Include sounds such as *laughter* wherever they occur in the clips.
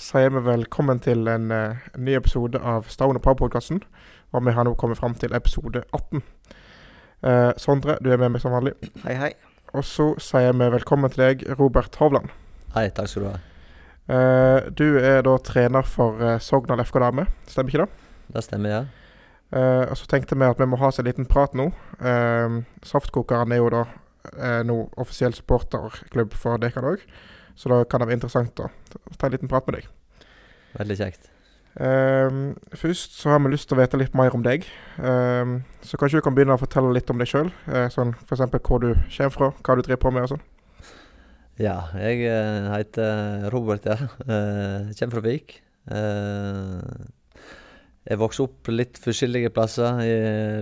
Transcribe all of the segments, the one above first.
Sier vi velkommen til en, eh, en ny episode av Stone Power-podkasten. Og vi har nå kommet fram til episode 18. Eh, Sondre, du er med meg som vanlig. Hei, hei. Og så sier vi velkommen til deg, Robert Hovland. Hei, takk skal du ha. Eh, du er da trener for eh, Sogndal FK Dame, stemmer ikke det? Det stemmer, ja. Eh, og så tenkte vi at vi må ha oss en liten prat nå. Eh, Saftkokeren er jo da eh, nå offisiell supporterklubb for Dekan òg, så da kan det være interessant å ta en liten prat med deg. Veldig kjekt. Um, først så har vi lyst til å vite litt mer om deg. Um, så kanskje du kan begynne å fortelle litt om deg sjøl. Uh, sånn F.eks. hvor du kommer fra, hva du driver på med og sånn. Ja, jeg eh, heter Robert, ja. Uh, kommer fra Vik. Uh, jeg vokste opp litt forskjellige plasser i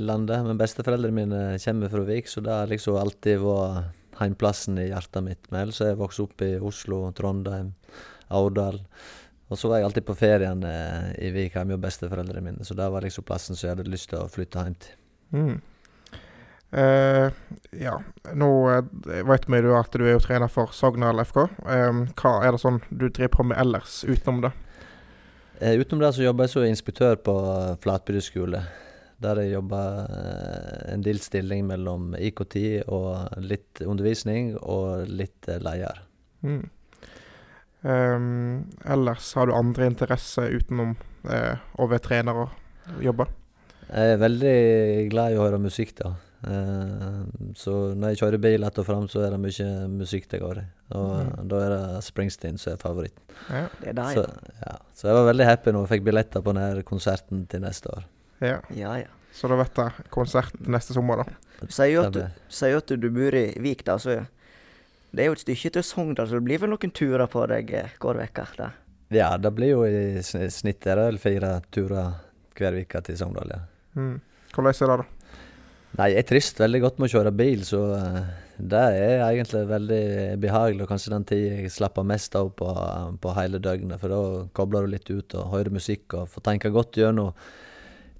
landet, men besteforeldrene mine kommer fra Vik, så det har liksom alltid vært heimplassen i hjertet mitt. Men ellers har jeg vokst opp i Oslo, Trondheim, Aurdal. Og så var jeg alltid på ferien eh, i Vik hjemme hos besteforeldrene mine, så det var liksom plassen som jeg hadde lyst til å flytte hjem til. Mm. Uh, ja, nå uh, vet vi jo at du er jo trener for Sogndal FK. Uh, hva er det sånn du driver på med ellers utenom det? Uh, utenom det så jobber jeg som inspektør på Flatbygd skole. Der jeg jobber eh, en del stilling mellom IKT og litt undervisning og litt eh, leder. Mm. Um, ellers har du andre interesser utenom uh, å være trener og jobbe? Jeg er veldig glad i å høre musikk, da. Uh, så når jeg kjører bil etter og fram, så er det mye musikk det går i. Og Mm. da er det Springsteen som er favoritten. Ja. Det er deg, Så, ja. så jeg var veldig happy når jeg fikk billetter på denne konserten til neste år. Ja. ja. ja. Så da vet jeg konsert neste sommer, da. Du sier jo at du, sier at du bor i Vik, da, så det er jo et stykke til Sogndal, så det blir vel noen turer på deg eh, hver uke? Ja, det blir jo i sn- snitt er det vel fire turer hver uke til Sogndal, ja. Mm. Hvordan er det, da? Nei, jeg trives veldig godt med å kjøre bil, så eh, det er egentlig veldig behagelig. Og kanskje den tida jeg slapper mest av på, på hele døgnet, for da kobler du litt ut og hører musikk og får tenke godt gjennom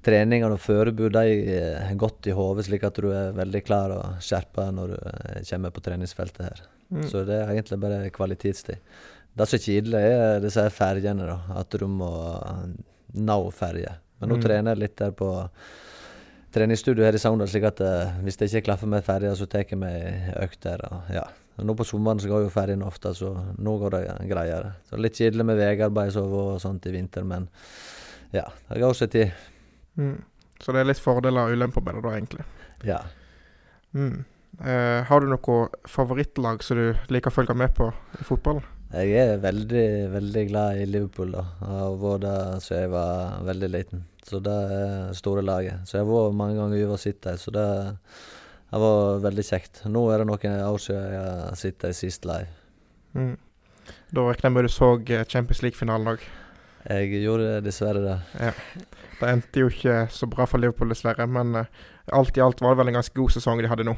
treningene og forberede deg eh, godt i hodet, slik at du er veldig klar og skjerpa når du eh, kommer på treningsfeltet her. Mm. Så det er egentlig bare kvalitetstid. Det som er kjedelig, er disse ferjene, da. At du må nå ferje. Men nå Mm. trener jeg litt der på treningsstudio her i Sogndal, slik at eh, hvis det ikke klaffer med ferja, så tar jeg meg økt der. Og, ja. Og nå på sommeren så går jo ferjene ofte, så nå går det greiere. Så litt kjedelig med veiarbeid og sånt i vinter, men ja, det går seg til. Mm. Så det er litt fordeler og ulemper med det, da, egentlig. Ja. Mm. Eh, har du noe favorittlag som du liker å følge med på i fotballen? Jeg er veldig, veldig glad i Liverpool, da. Jeg har vært der siden jeg var veldig liten. Så det er store laget. Så jeg har vært mange ganger over og sett dem, så det vært veldig kjekt. Nå er det noen år siden jeg har sett dem sist live. Mm. Da regner jeg med du så Champions League-finalen òg. Jeg gjorde dessverre det. Ja. Det endte jo ikke så bra for Liverpool, dessverre. Men uh, alt i alt var det vel en ganske god sesong de hadde nå.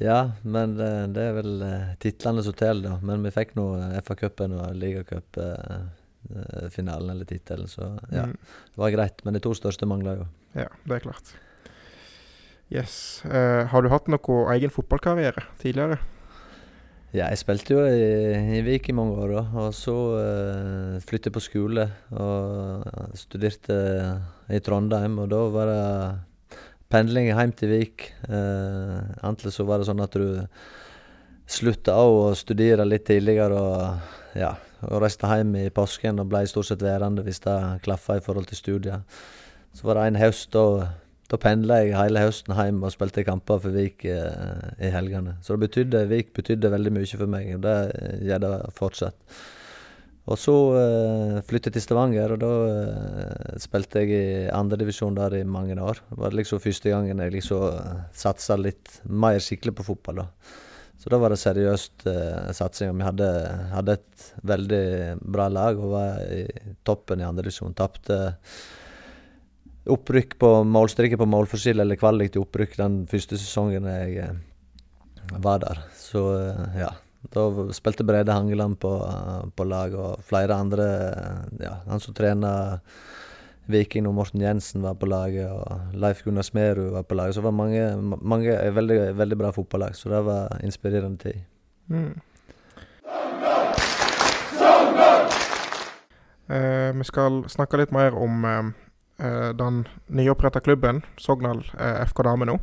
Ja, men det, det er vel uh, titlene som teller, da. Men vi fikk nå FA-cupen og ligacupfinalen, finalen eller tittelen, så ja. Mm. Det var greit. Men de to største mangla jo. Ja, det er klart. Yes. Har du hatt noe egen fotballkarriere tidligere? Ja, jeg spilte jo i, i Vik i mange år, da. Og så uh, flyttet jeg på skole og studerte i Trondheim. Og da var det pendling hjem til Vik. Uh, Enten så var det sånn at du slutta av å studere litt tidligere og ja, og reiste hjem i påsken og ble stort sett værende hvis det klaffa i forhold til studier. Så var det en høst da da pendla jeg hele høsten hjem og spilte kamper for Vik eh, i helgene. Så det betydde, Vik betydde veldig mye for meg, og det eh, gjør det fortsatt. Og så eh, flyttet jeg til Stavanger, og da eh, spilte jeg i andredivisjon der i mange år. Det var liksom første gangen jeg liksom eh, satsa litt mer skikkelig på fotball. da. Så da var det seriøst eh, satsing. Vi hadde, hadde et veldig bra lag og var i toppen i andredivisjon. Tapte opprykk på målstrike på målforskjell eller kvalik til opprykk den første sesongen jeg eh, var der. Så eh, ja. Da spilte Brede Hangeland på, eh, på lag, og flere andre Ja, han som trener Viking og Morten Jensen var på laget, og Leif Gunnar Smerud var på laget. Så det var mange, mange veldig, veldig bra fotballag, så det var inspirerende tid. Mm. Eh, vi skal snakke litt mer om eh den nyoppretta klubben, Sogndal eh, FK Dame nå.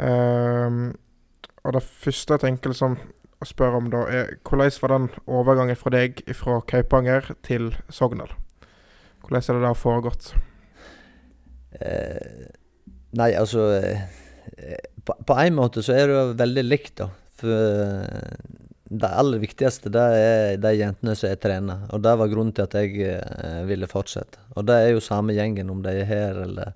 Eh, og det første jeg tenker liksom å spørre om da, er hvordan var den overgangen fra deg fra Kaupanger til Sogndal? Hvordan er det da foregått? Eh, nei, altså på, på en måte så er det jo veldig likt, da. For det aller viktigste det er de jentene som jeg trener. Og det var grunnen til at jeg eh, ville fortsette. Og det er jo samme gjengen om de er her eller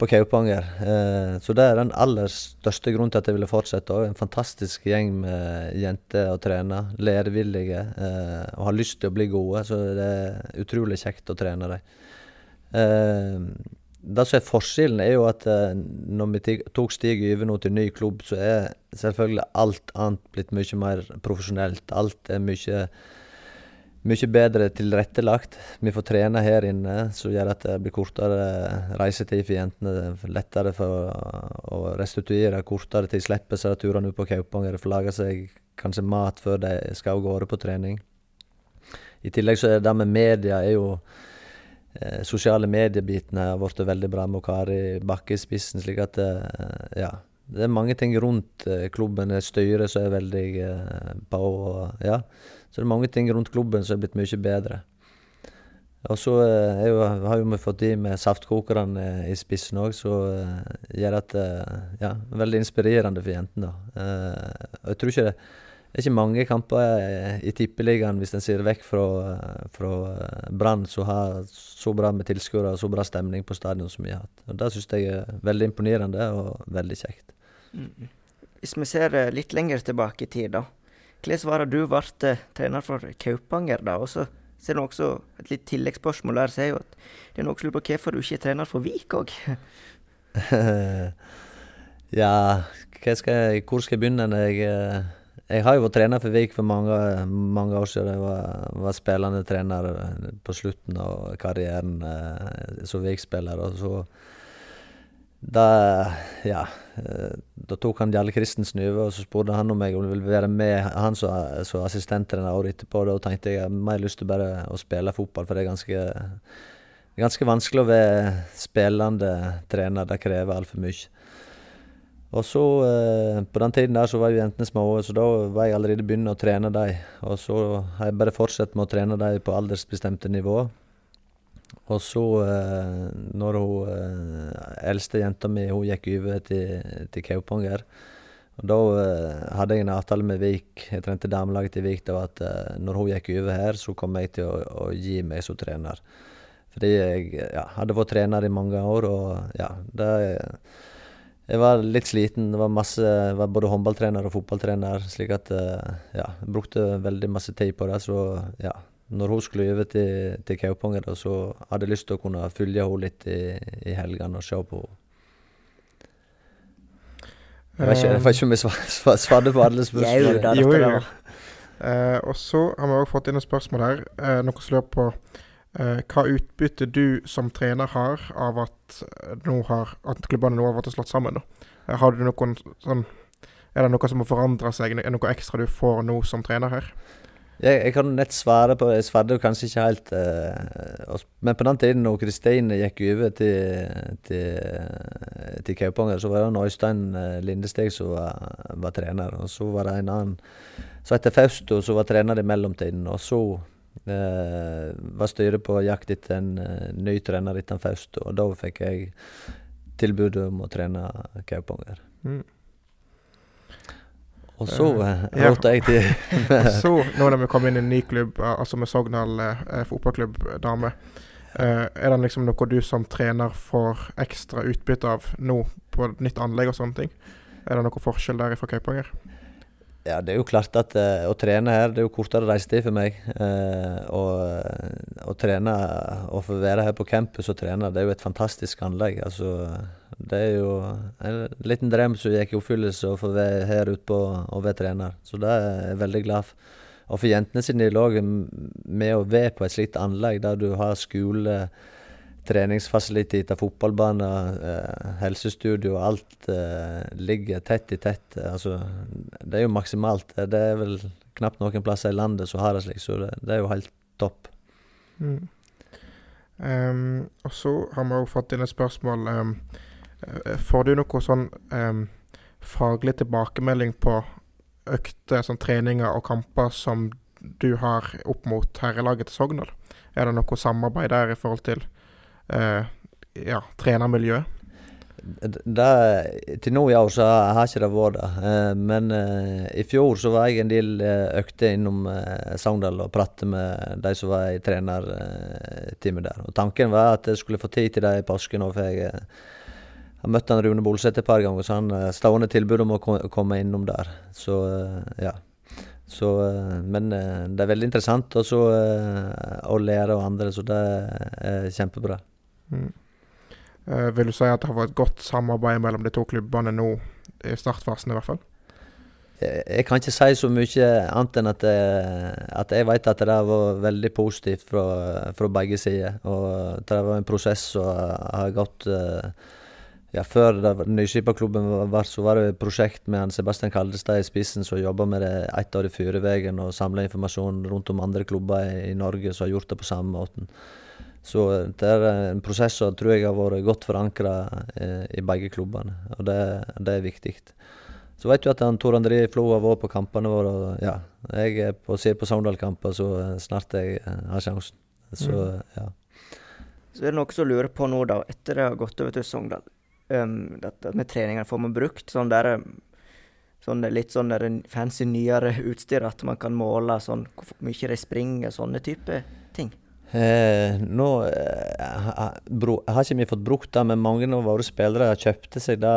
på Kaupanger. Eh, så det er den aller største grunnen til at jeg ville fortsette. Og en fantastisk gjeng med jenter å trene. Lærevillige eh, og har lyst til å bli gode. Så det er utrolig kjekt å trene dem. Det som er forskjellen, er jo at eh, når vi tok steget over nå til ny klubb, så er selvfølgelig alt annet blitt mye mer profesjonelt. Alt er mye, mye bedre tilrettelagt. Vi får trene her inne, som gjør at det blir kortere reisetid for jentene. Lettere for å restituere, kortere tid. Slippe seg turene ut på Kaupanger, Får lage seg kanskje mat før de skal av gårde på trening. I tillegg så er det med media er jo sosiale mediebitene har blitt veldig bra med Kari Bakke i spissen. slik at eh, ja, det er mange ting rundt eh, klubben. Styret som er veldig eh, på. Og, ja. Så det er mange ting rundt klubben som er blitt mye bedre. Og så eh, har vi fått de med saftkokerne i spissen òg, som gjør at Ja, veldig inspirerende for jentene. Jeg tror ikke det det er ikke mange kamper i Tippeligaen, hvis en ser vekk fra, fra Brann, som har så bra med tilskuere og så bra stemning på stadion som vi har hatt. Og Det syns jeg er veldig imponerende og veldig kjekt. Mm. Hvis vi ser eh, litt lenger tilbake i tid, da. Hvordan var det du ble eh, trener for Kaupanger, da? Og så ser du også et litt tilleggsspørsmål der, så er jo at det er noen som lurer på hvorfor du ikke er trener for Vik òg? *laughs* ja, skal jeg, hvor skal jeg begynne? når Jeg eh, jeg har jo vært trener for Vik for mange, mange år siden. Jeg var, var spillende trener på slutten av karrieren eh, som Vik-spiller. Og så da, ja, eh, da tok han Jarle Christensen over, og så spurte han om jeg ville være med han som assistenttrener året etterpå. Da tenkte jeg at jeg har mer lyst til bare å spille fotball, for det er ganske, ganske vanskelig å være spillende trener. Det krever altfor mye. Og så, eh, på den tiden der, så var jo jentene små, så da var jeg allerede begynt å trene dem. Og så har jeg bare fortsatt med å trene dem på aldersbestemte nivå. Og så, eh, når hun eh, eldste jenta mi hun gikk over til, til Kaupanger, og da eh, hadde jeg en avtale med Vik, jeg trente damelaget til Vik, da at eh, når hun gikk over her, så kom jeg til å, å gi meg som trener. Fordi jeg ja, hadde vært trener i mange år, og ja, det jeg var litt sliten. Det var masse, jeg var både håndballtrener og fotballtrener. slik at eh, ja, jeg brukte veldig masse tid på det. Så ja, når hun skulle over til, til Kaupanger, så hadde jeg lyst til å kunne følge henne litt i, i helgene og se på henne. Jeg vet ikke, jeg vet ikke om jeg svarte på alle *laughs* spørsmål. Jo, jo. Uh, og så har vi òg fått inn et spørsmål her. Uh, noen som lurer på Eh, hva utbytte du som trener har av at, nå har, at klubbene nå har vært slått sammen? Eh, har du noen sånn Er det noe som må forandre seg? Er det noe ekstra du får nå som trener her? Jeg, jeg kan nett svare på Jeg svarte kanskje ikke helt eh, Men på den tiden når Kristine gikk over til, til, til Kaupanger, så var det Øystein eh, Lindesteg som var, var, trener. Og så var det en annen som het Fausto, som var trener i mellomtiden. Og så Eh, var styret på jakt etter en uh, ny trener etter Faust, og da fikk jeg tilbud om å trene Kaupanger. Mm. Og så uh, rådte jeg til *laughs* Så, nå når vi kom inn i en ny klubb, altså med Sogndal uh, fotballklubb dame, uh, er det liksom noe du som trener får ekstra utbytte av nå på nytt anlegg og sånne ting? Er det noe forskjell der fra Kaupanger? Ja, det er jo klart at uh, å trene her, det er jo kortere reisetid for meg. Uh, og å trene og få være her på campus og trene, det er jo et fantastisk anlegg. Altså, det er jo en liten drøm som gikk i oppfyllelse å få være her ute og være trener. Så det er jeg veldig glad for. Og for jentene sine i òg, med å være på et slikt anlegg der du har skole treningsfasiliteter, fotballbaner, eh, helsestudio. Alt eh, ligger tett i tett. Altså, det er jo maksimalt. Det er vel knapt noen plasser i landet som har det slik, så det, er jo helt topp. Mm. Um, og så har vi òg fått inn et spørsmål. Um, får du noe sånn um, faglig tilbakemelding på økter, sånn treninger og kamper som du har opp mot herrelaget til Sogndal? Er det noe samarbeid der i forhold til uh, ja, trenermiljø? Det, til nå år så har ikke det vært det. Eh, men eh, i fjor så var jeg en del eh, økter innom Sogndal og pratet med de som var i trenerteamet der. Og Tanken var at jeg skulle få tid til det i påsken. For jeg har møtt Rune Bolseth et par ganger, så han stående tilbud om å komme innom der. Så ja. Så, men det er veldig interessant også, å lære av andre, så det er kjempebra. Uh, vil du si at det har vært et godt samarbeid mellom de to klubbene nå, i startfasen i hvert fall? Jeg, kan ikke si så mye annet enn at, jeg, at jeg vet at det var veldig positivt fra, fra begge sider. Og det var en prosess som har gått uh, ja, Før Nyskipaklubben var, så var det et prosjekt med Sebastian Kaldestad i spissen som jobba med det ett år i fyrvegen og samla informasjon rundt om andre klubber i Norge som har gjort det på samme måten. Så det er en prosess som tror jeg har vært godt forankra eh, i begge klubbene, og det, det er viktig. Så vet du at han, Tor André Flo har vært på kampene våre. og ja, Jeg på ser på Sogndal-kamper så snart jeg eh, har sjansen. Så mm. ja. Så er det noe som lurer på nå, da, etter det har gått over til Sogndal. Um, dette med treninger, får man brukt sånn der sånn litt sånn der fancy nyere utstyr, at man kan måle sånn hvor mye de springer, sånne type ting? Eh, nå eh, bro, har ikke vi fått brukt det, men mange av våre spillere kjøpte seg det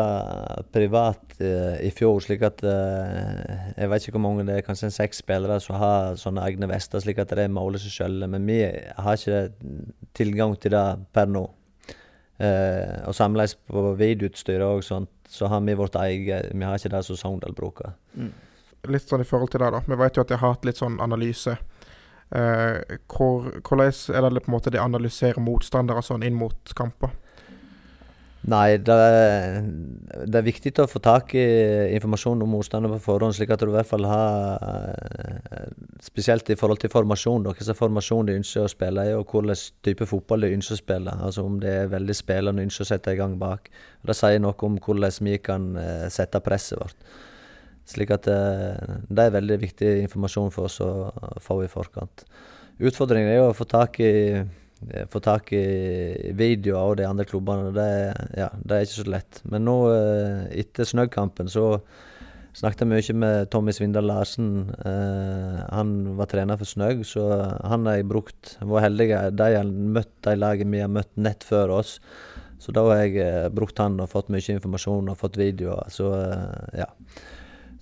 privat eh, i fjor. slik at eh, Jeg vet ikke hvor mange det er, kanskje seks spillere som har sånne egne vester, slik at de måler seg sjøl. Men vi har ikke tilgang til det per nå. Eh, og samtidig på videoutstyret og sånt, så har vi vårt eget. Vi har ikke det som Sogndal bruker. Mm. Litt sånn i forhold til det, da. Vi vet jo at de har hatt litt sånn analyse hvor, hvordan er det på en måte de analyserer motstandere sånn inn mot kamper? Nei, det er, det er, viktig å få tak i informasjon om motstandere på forhånd, slik at du i hvert fall har eh, Spesielt i forhold til formasjon, hva slags formasjon de ønsker å spille i, og hvilken type fotball de ønsker å spille. Altså Om det er veldig spillende ønsker å sette i gang bak. Det sier noe om hvordan vi kan eh, sette presset vårt. Slik at eh, det er veldig viktig informasjon for oss å få i forkant. Utfordringen er jo å få tak i, eh, få tak i videoer av de andre klubbene. Det, ja, det er ikke så lett. Men nå, eh, etter Snøgg-kampen, så snakket jeg mye med Tommy Svindal Larsen. han var trener for Snøgg, så han har jeg brukt. Vært heldig. De har møtt de lagene vi har møtt nett før oss. Så da har jeg brukt han og fått mye informasjon og fått videoer. Så ja.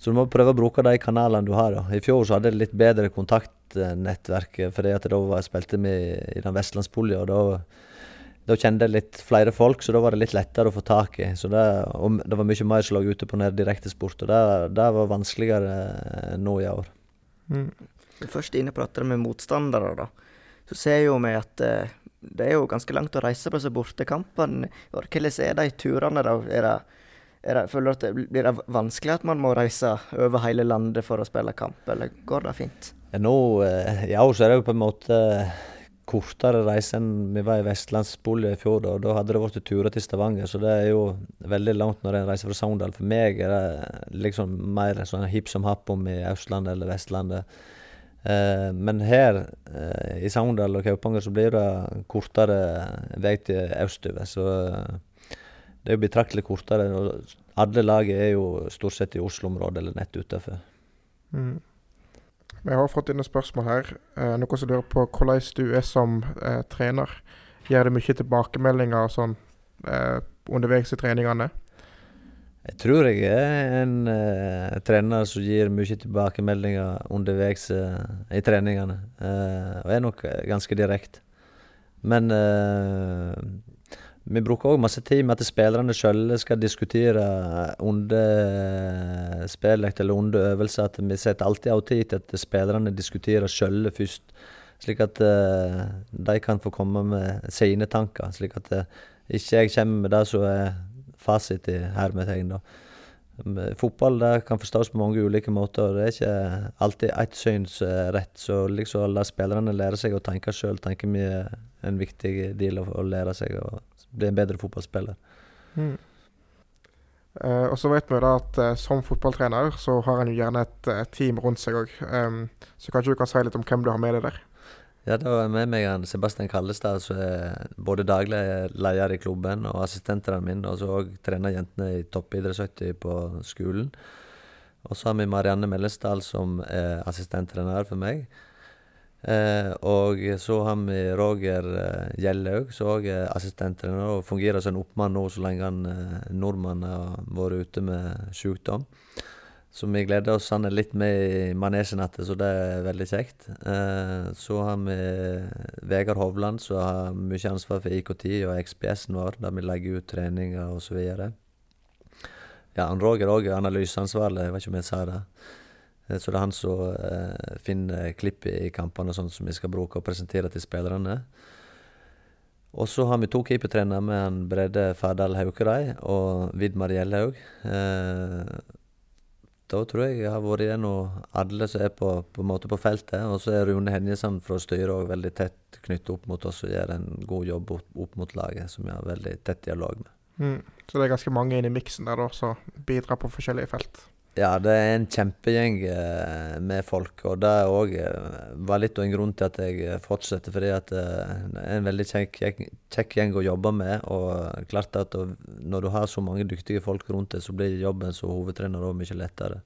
Så du må prøve å bruke de kanalene du har. Da. I fjor så hadde jeg litt bedre kontaktnettverk fordi at da var jeg spilte med i den vestlandspolja. og da, da kjente jeg litt flere folk, så da var det litt lettere å få tak i. Så det, og det var mye mer som lå ute på nær direktesport, og det, det var vanskeligere nå i år. Mm. Først inne på dette med motstandere, da. Så ser jo vi at eh, det er jo ganske langt å reise på disse bortekampene. Hvordan er de turene, da? Er det det, føler at det blir det vanskelig at man må reise over hele landet for å spille kamp, eller går det fint? Nå, eh, ja, så er det jo på en måte kortere reise enn vi var i Vestlandsbolig i fjor. Da, da hadde det vært turer til Stavanger, så det er jo veldig langt når en reiser fra Sogndal. For meg er det liksom mer sånn hipp som happ om i Østlandet eller Vestlandet. Eh, men her eh, i Sogndal og Kaupanger så blir det kortere vei til østover. Så det er jo betraktelig kortere. og Alle lag er jo stort sett i Oslo-området eller nett utenfor. Mm. Vi har fått inn et spørsmål her. Eh, noen som lurer på hvordan du er som eh, trener. Gjør det mye tilbakemeldinger sånn, eh, underveis i treningene? Jeg tror jeg er en eh, trener som gir mye tilbakemeldinger underveis eh, i treningene. Eh, og er nok ganske direkte. Men vi bruker òg masse tid med at spillerne sjøl skal diskutere under spillet eller under øvelser. At vi setter alltid av tid til at spillerne diskuterer sjøl først. Slik at uh, de kan få komme med sine tanker. Slik at uh, ikke jeg kommer med det som er fasit i hermetegn. Fotball det kan forstås på mange ulike måter, og det er ikke alltid ett syns rett. Så liksom la spillerne lære seg å tenke sjøl, tenker vi er en viktig del å lære seg å bli en bedre fotballspiller. Mm. Eh, og så vet vi da at eh, som fotballtrener så har en jo gjerne et eh, team rundt seg òg. så kanskje du kan si litt om hvem du har med deg der? Ja, da er med meg han Sebastian Kallestad, som er både daglig leder i klubben og assistentene mine, og så òg trener jentene i toppidrettsøyter på skolen. Og så har vi Marianne Mellesdal som er assistenttrener for meg. Eh, og så har vi Roger eh, Gjellaug, som òg er assistenttrener og fungerer som en oppmann nå så lenge han eh, nordmannen har vært ute med sykdom. Så vi gleder oss han er litt med i manesjen igjen, så det er veldig kjekt. Så har vi Vegard Hovland, som har mye ansvar for IKT og XPS-en vår, der vi legger ut treninger osv. Ja, han Roger òg er analyseansvarlig, jeg vet ikke om jeg sa det. Eh, så det er han som eh, finner klipp i kampene sånn som vi skal bruke og presentere til spillerne. Og så har vi to keepertrenere med han Brede Fardal Haukerei og Vidmar Gjellhaug. Eh, da tror jeg jeg har vært gjennom alle som er på, på, på feltet. Og så er Rune Henjesand fra styret òg veldig tett knyttet opp mot oss og gjør en god jobb opp mot laget, som vi har veldig tett dialog med. Mm. Så det er ganske mange inn i miksen der da, som bidrar på forskjellige felt? Ja, det er en kjempegjeng eh, med folk, og det òg eh, var litt av en grunn til at jeg eh, fortsetter. Fordi det er en veldig kjekk, kjekk gjeng å jobbe med. Og klart at når du har så mange dyktige folk rundt deg, så blir jobben som hovedtrener òg mye lettere.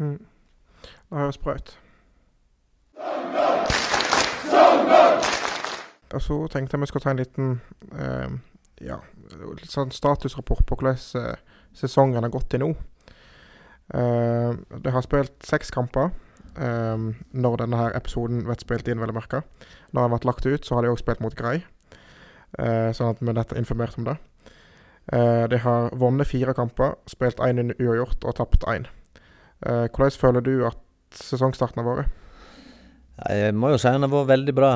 Mm. Det høres bra ut. Og så tenkte jeg vi skulle ta en liten eh, ja, litt sånn statusrapport på hvordan sesongen har gått til nå. Uh, de har spilt seks kamper um, når denne her episoden blir spilt inn, vel å merke. Når den ble lagt ut, så har de òg spilt mot Grei, uh, sånn at vi er informert om det. De har vunnet fire kamper, spilt én uavgjort og tapt én. hvordan føler du at sesongstarten har vært? Jeg må jo si den har vært veldig bra.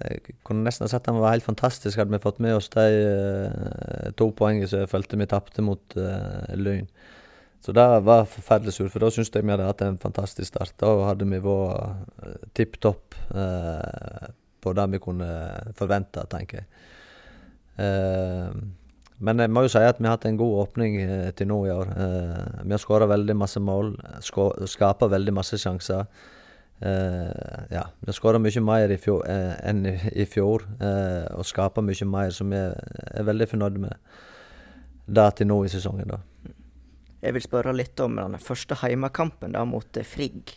Jeg kunne nesten ha sett den var helt fantastisk hadde vi fått med oss de to poengene som jeg følte vi tapte mot Lyn. Så det var forferdelig surt, for da syntes jeg vi hadde hatt en fantastisk start. Da hadde vi vært uh, tipp topp uh, på det vi kunne forvente, tenker jeg. Uh, men jeg må jo si at vi har hatt en god åpning uh, til nå i år. vi har skåra veldig masse mål, skapa veldig masse sjanser. Ja, vi skåra mye mer i fjor, enn i, fjor, og skapa mye mer, som vi er, veldig fornøyd med det til nå i sesongen. da. Jeg vil spørre litt om den første heimekampen da mot eh, Frigg.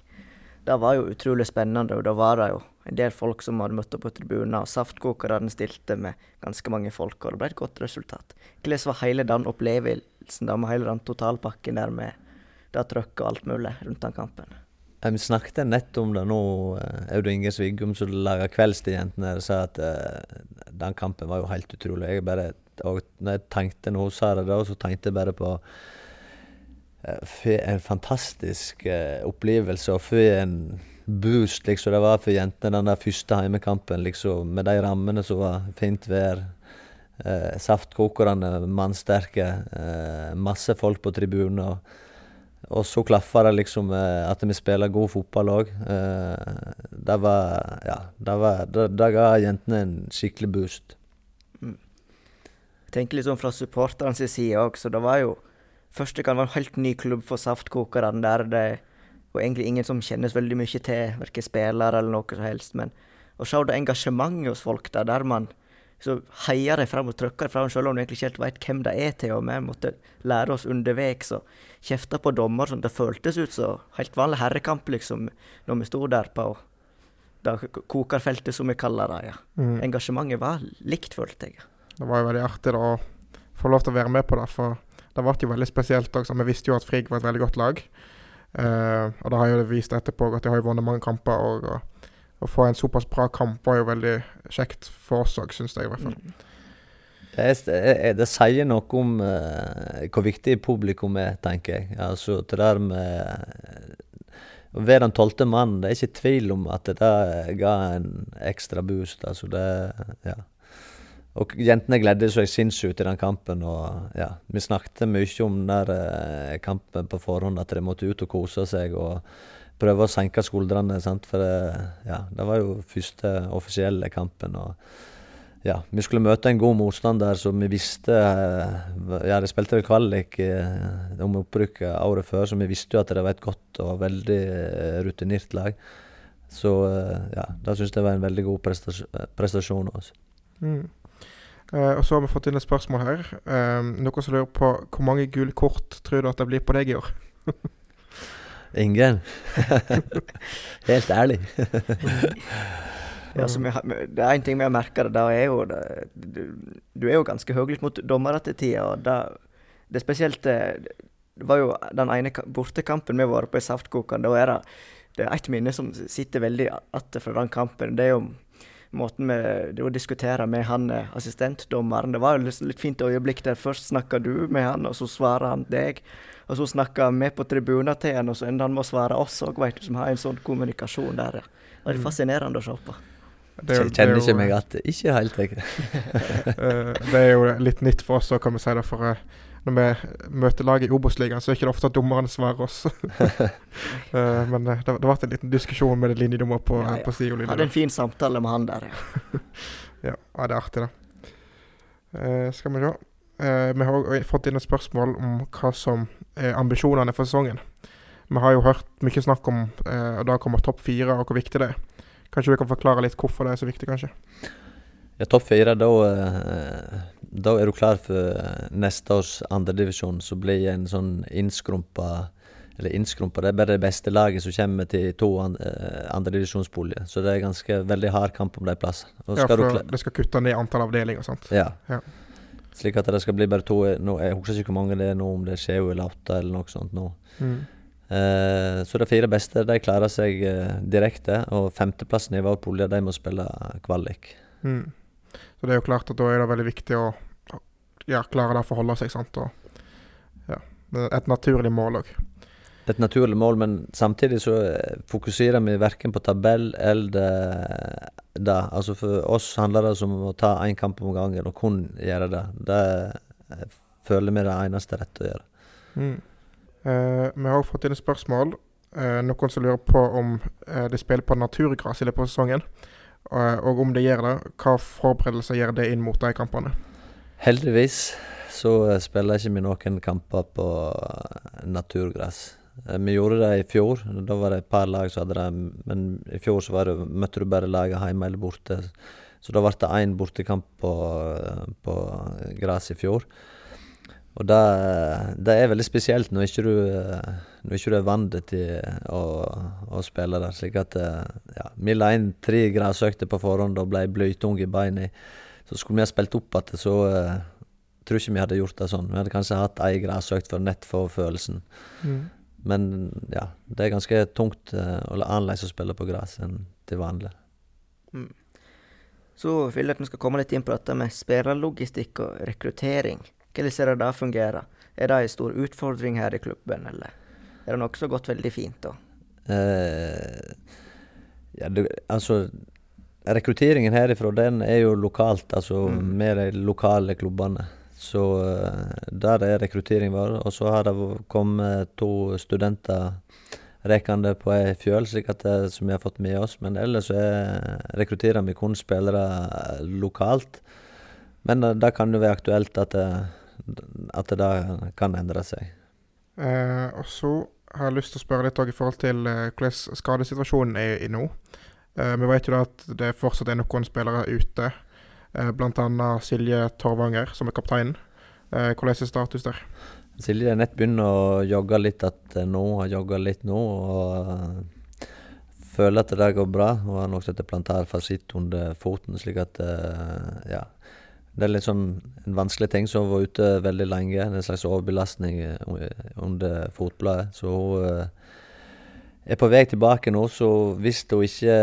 Det var jo utrolig spennende, og da var det jo en del folk som hadde møtt opp på tribunen. og Saftkokerne stilte med ganske mange folk, og det ble et godt resultat. Hvordan var hele den opplevelsen da med hele den totalpakken der med det trøkket og alt mulig rundt den kampen? Vi snakket nett om det nå. Audun Inge Sviggum som laga Kveldstid jentene, sa at uh, den kampen var jo helt utrolig. Jeg bare, og når jeg tenkte når hun sa det så tenkte jeg bare på for en fantastisk uh, opplevelse, og for en boost liksom det var for jentene den der første heimekampen, liksom, med de rammene som var fint vær. eh, Saftkokerne mannsterke, eh, masse folk på tribunen. Og, så klaffa det liksom at vi spiller god fotball òg. det var Ja, det, var, det, det ga jentene en skikkelig boost. Mm. Jeg tenker litt sånn fra supporternes side òg, så det var jo Første gang var en helt ny klubb for saftkokerne, der det var egentlig ingen som kjennes veldig mye til, verken spillere eller noe som helst. Men å se det engasjementet hos folk der, der man så heier de fram og trykker de fram, selv om du egentlig ikke helt vet hvem de er til. Og vi måtte lære oss underveis og kjefte på dommer. sånn Det føltes ut som helt vanlig herrekamp, liksom, når vi sto der på det kokerfeltet, som vi kaller det. ja. Mm. Engasjementet var likt, følte jeg. Det var jo veldig artig da, å få lov til å være med på det. for det ble jo veldig spesielt også. Vi visste jo at Frigg var et veldig godt lag. Uh, og det har jo vist etterpå at de har jo vunnet mange kamper. Og, og, å få en såpass bra kamp var jo veldig kjekt for oss òg, syns jeg i hvert fall. Mm. Det, er, det, sier noe om uh, hvor viktig publikum er, tenker jeg. Altså, det der med å være den tolvte mannen, det er ikke tvil om at det ga en ekstra boost. Altså det, ja. og jentene gledde seg sinnssykt i den kampen. og ja, Vi snakket mye om den der eh, kampen på forhånd, at de måtte ut og kose seg. og Prøve å senke skuldrene. sant? For det, ja, det var jo første offisielle kampen. og ja, Vi skulle møte en god motstander som vi visste ja, De spilte vel kvalik eh, om opprykket året før, så vi visste jo at det var et godt og veldig eh, rutinert lag. Så eh, ja, da syns jeg det var en veldig god prestasjon også. Mm. Uh, og så har vi fått inn et spørsmål her. Uh, noen som lurer på hvor mange gule kort tror du at det blir på deg i år? *laughs* Ingen. *laughs* Helt ærlig. ja, har, det er en ting vi har merka, det er jo det, du, du, er jo ganske høylytt mot dommere til tida. og det, det er spesielt Det var jo den ene bortekampen vi var på i Saftkokeren. Da er det, det er ett minne som sitter veldig igjen fra den kampen. Det er jo måten vi å diskutere med han eh, assistentdommeren. Det var jo litt, litt fint øyeblikk der først snakka du med han, og så svarer han deg. Og så snakka vi på tribunen til han, og så ender han med å svare oss òg, veit du, som har en sånn kommunikasjon der. Det er mm. fascinerende å se på. Det jo, kjenner ikke meg at Ikke helt, jeg. *laughs* Eh, det er jo litt nytt for oss, å kan vi si det. For uh, når vi møter laget i Obos-ligaen, så er det ikke ofte at dommerne svarer oss. uh, *laughs* men uh, det, det ble en liten diskusjon med linjedommer på, ja, ja. på sida. Hadde en fin samtale med han der, ja. *laughs* ja, det er artig, da. Uh, skal vi se. vi har òg fått inn et spørsmål om hva som er ambisjonene for sesongen. Vi har jo hørt mye snakk om uh, da kommer topp fire, og hvor viktig det er. Kanskje du kan forklare litt hvorfor det er så viktig, kanskje? Ja, topp fire, da, eh, da er du klar for neste års andredivisjon, som blir en sånn innskrumpa eller innskrumpa. Det er bare det beste laget som kommer til to eh, andredivisjonsboliger. Så det er ganske veldig hard kamp om de plassene. Ja, for det skal kutte ned antall avdelinger, sant? Ja. ja. Slik at det skal bli bare to nå, Jeg husker ikke hvor mange det er nå, om det er sju eller åtte eller noe sånt nå. Mm. Eh, så de fire beste de klarer seg eh, direkte, og femteplassen i vår pulje de må spille kvalik. Mm. Så det er jo klart at da er det veldig viktig å ja, klare det forholde seg. sant? Og, ja, et naturlig mål òg. Et naturlig mål, men samtidig så eh, fokuserer vi verken på tabell eller det. Altså For oss handler det om å ta én kamp om gangen og kun gjøre det. Det føler vi er det eneste rette å gjøre. Mm. Eh, vi har òg fått inn et spørsmål. Eh, noen som lurer på om eh, de spiller på naturgress i løpet av sesongen. Og om det gjør det, hva forberedelser gjør det inn mot de kampene? Heldigvis så spiller ikke vi noen kamper på naturgress. Eh, vi gjorde det i fjor. Da var det et par lag som hadde det. Men i fjor så det, møtte du bare laget hjemme eller borte. Så da ble det én bortekamp på, på gress i fjor. Og det, det, er veldig spesielt når ikke du, når ikke du er vant til å, å, spille der. Slik at ja, Vi la inn tre gressøkter på forhånd og ble blytunge i beina. Så skulle vi ha spilt opp igjen, så uh, tror ikke vi hadde gjort det sånn. Vi hadde kanskje hatt ei gressøkt for nett for følelsen. Mm. Men ja, det er ganske tungt uh, og annerledes å spille på gress enn til vanlig. Mm. Så vil jeg at vi skal komme litt inn på dette med spillerlogistikk og rekruttering. Hvordan ser det da fungerer? Er det en stor utfordring her i klubben, eller er det har også gått veldig fint? da? Eh, ja, det, altså Rekrutteringen herifra den er jo lokalt, altså mm. med de lokale klubbene. Så uh, der er rekrutteringen vår. Og så har det kommet to studenter rekende på ei fjøl, slik at det, som vi har fått med oss. Men ellers så rekrutterer vi kun spillere lokalt. Men uh, det kan jo være aktuelt at det, at det kan endre seg. Eh, og så har lyst til å spørre litt i forhold til eh, hvordan skadesituasjonen er i nå. Eh, vi vet jo da at det fortsatt er noen spillere ute, eh, bl.a. Silje Torvanger, som er kapteinen. Hvordan er status der? Silje er nett begynt å jogge litt at nå, har jogga litt nå. og føler at det går bra. Hun har nok sett plantar plantarfasitt under foten, slik at ja, det er sånn en vanskelig ting som var ute veldig lenge. En slags overbelastning eh, under fotbladet. Så hun uh, er på vei tilbake nå, så hvis hun ikke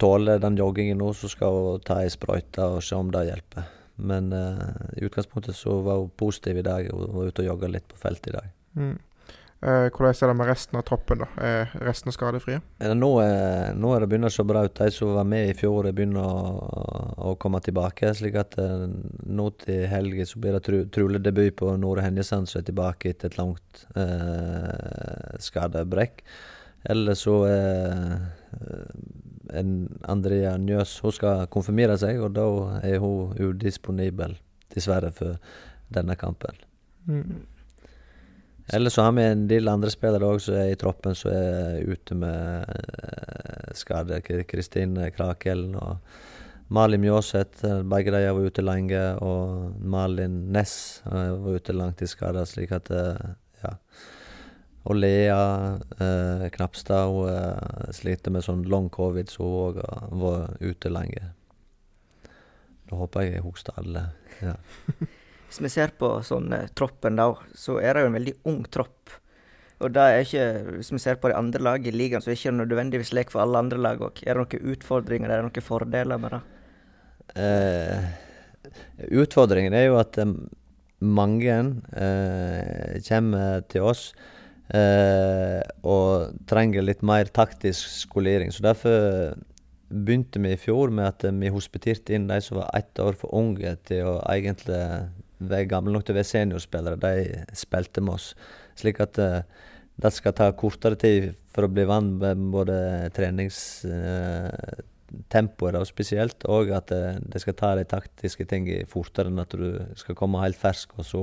tåler den joggingen nå, så skal hun ta ei sprøyte og se om det hjelper. Men uh, i utgangspunktet så var hun positiv i dag. Hun var ute og jogga litt på feltet i dag. Mm. Eh, hvordan er det med resten av troppen? da? Er resten skadefrie? Nå, er, nå er det begynner å se bra ut. De som var med i fjor, begynner å, å komme tilbake. slik at eh, nå til helga så blir det tru, trolig debut på Nore Henjesand, som er tilbake etter et langt eh, skadebrekk. Eller så er en Andrea Njøs Hun skal konfirmere seg, og da er hun udisponibel, dessverre, for denne kampen. Mm. Eller så har vi en del andre spillere òg som er i troppen som er ute med uh, skade. Kristine Krakelen og Malin Mjåseth. Begge de var ute lenge. Og Malin Næss var ute langt i skade, slik at uh, ja. Og Lea eh, Knapstad hun sliter med sånn long covid, så hun òg var ute lenge. Da håper jeg jeg husker alle. Ja. *laughs* Hvis vi ser på sånn eh, troppen da, så er det jo en veldig ung tropp. Og da er ikke, Hvis vi ser på de andre lagene i ligaen, så er det ikke nødvendigvis lek for alle andre lag òg. Er det noen utfordringer, er det noen fordeler med det? Eh, utfordringen er jo at eh, mange eh, kommer til oss eh, og trenger litt mer taktisk skolering. Så derfor begynte vi i fjor med at vi hospiterte inn de som var ett år for unge til å egentlig er gamle nok til å være seniorspillere, de spilte med oss. Slik at uh, det skal ta kortere tid for å bli vant med både treningstempoet uh, spesielt, og at uh, det skal ta de taktiske tingene fortere enn at du skal komme helt fersk, og så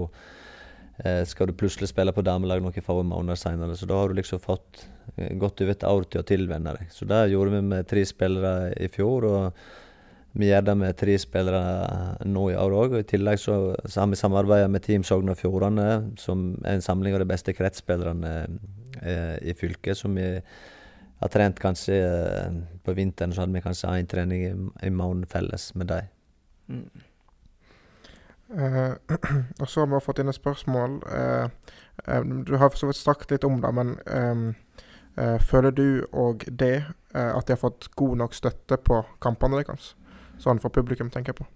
skal du plutselig spille på damelag noen få måneder seinere. Så da har du liksom fått godt over et år til å tilvenne deg. Så det gjorde vi med tre spillere i fjor. og vi gjør det med tre spillere nå i år òg. I tillegg så, har vi samarbeidet med Team Sogn og Fjordane, som er en samling av de beste kretsspillerne eh, i fylket. Som vi har trent kanskje eh, På vinteren så hadde vi kanskje én trening i, i måneden felles med dem. Mm. Uh, *clears throat* og så har vi fått inn et spørsmål. Uh, uh, du har for så vidt sagt litt om det, men um, føler du og det at de har fått god nok støtte på kampene deres? Sånn for publikum, tenker jeg på.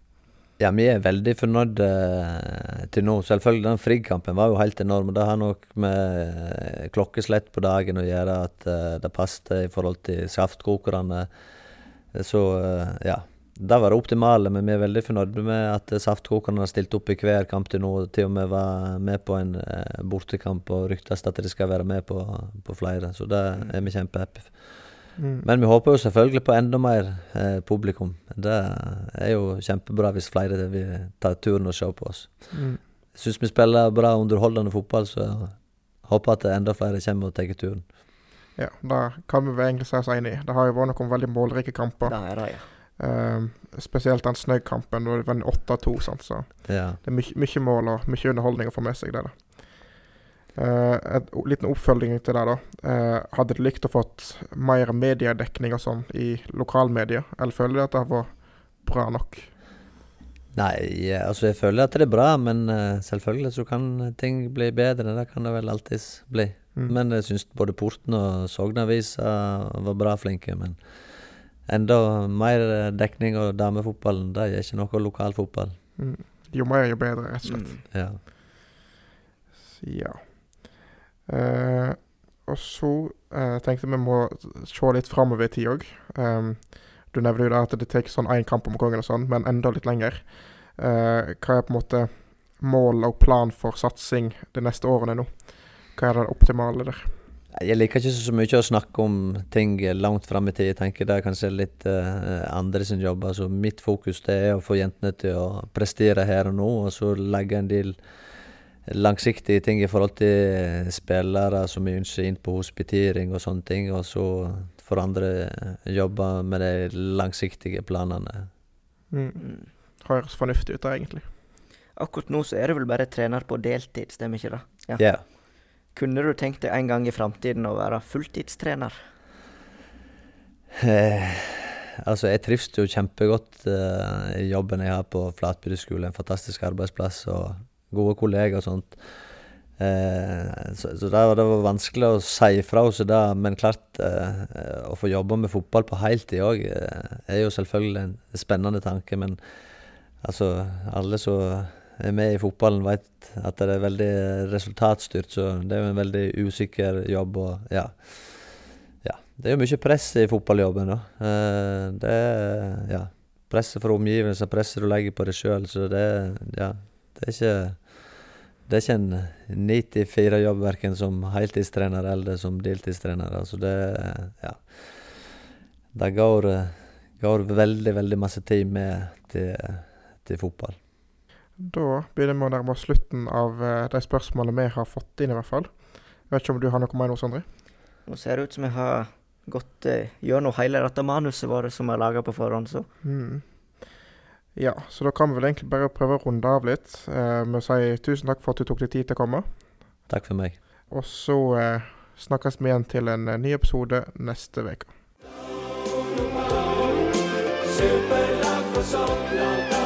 Ja, vi er veldig fornøyd uh, til nå. Selvfølgelig, den Frigg-kampen var jo helt enorm. og Det har nok med uh, klokkeslett på dagen å gjøre at uh, det passet i forhold til saftkokerne. Så ja. Det var det optimale, men vi er veldig fornøyde med at saftkokerne har stilt opp i hver kamp til nå. Til og med var med på en bortekamp og ryktes at de skal være med på, på flere. Så det er vi kjempehappy for. Mm. Men vi håper jo selvfølgelig på enda mer eh, publikum. Det er jo kjempebra hvis flere vil ta turen og se på oss. Mm. Syns vi spiller bra underholdende fotball, så håper at enda flere kommer og tar turen. Ja, det kan vi egentlig si oss enig i. Det har jo vært noen veldig målrike kamper. Det er det, ja. Uh, spesielt den Snøgg-kampen, da det var 8-2. Så ja. det er mye, mye mål og mye underholdning å få med seg. det da. En liten oppfølging til det, da. Uh, hadde du likt å fått mer mediedekning og sånn i lokalmedia, eller føler du at det har vært bra nok? Nei, altså jeg føler at det er bra, men selvfølgelig så kan ting bli bedre. Det kan det vel alltids bli. Mm. Men jeg syns både Porten og Sognavisa var bra flinke. Men enda mer dekning av damefotballen, det er ikke noe lokalfotball. Mm. Jo mer, jo bedre, rett og slett. Mm. Ja. ja. Uh, og så uh, tenkte vi må se litt framover i tid òg. Um, du nevner jo da at det tar sånn én kamp om gangen og sånn, men enda litt lenger. Uh, hva er på en måte mål og plan for satsing de neste årene nå? Hva er det optimale der? Jeg liker ikke så mye å snakke om ting langt fram i tid. Jeg tenker Det er kanskje litt uh, andre sin jobb. Altså Mitt fokus det er å få jentene til å prestere her og nå, og så legge en del langsiktige ting i forhold til spillere som vi ønsker inn på hospitering og sånne ting. Og så får andre jobbe med de langsiktige planene. Mm. mm. Høres fornuftig ut, da, egentlig. Akkurat nå så er du vel bare trener på deltid, stemmer ikke det? Ja. Yeah. Kunne du tenkt deg en gang i framtiden å være fulltidstrener? Eh, altså, jeg trives jo kjempegodt eh, i jobben jeg har på Flatbygd skole. En fantastisk arbeidsplass. og gode kollegaer og sånt. Eh, så, så det, det, var vanskelig å si fra seg det, men klart eh, å få jobbe med fotball på heltid òg eh, er jo selvfølgelig en spennende tanke. Men altså, alle som er med i fotballen, vet at det er veldig resultatstyrt, så det er jo en veldig usikker jobb. og ja. ja. Det er jo mye press i fotballjobben. da. Eh, det ja, presset fra omgivelser, presset du legger på deg sjøl, så det, ja, det er ikke det er ikke en 9-4-jobb verken som heltidstrener eller som deltidstrener. Altså det ja. Det går, går veldig, veldig masse tid med til, til fotball. Da begynner vi å nærme oss slutten av eh, de spørsmålene vi har fått inn, i hvert fall. Jeg vet ikke om du har noe mer nå, Sondre? Nå ser det ut som jeg har gått eh, gjennom hele dette manuset vårt som er laga på forhånd, så Mm. Ja, så da kan vi vel egentlig bare prøve å runde av litt eh, med å si tusen takk for at du tok deg tid til å komme. Takk for meg. Og så eh, snakkes vi igjen til en eh, ny episode neste uke. Superlag for Sogndal,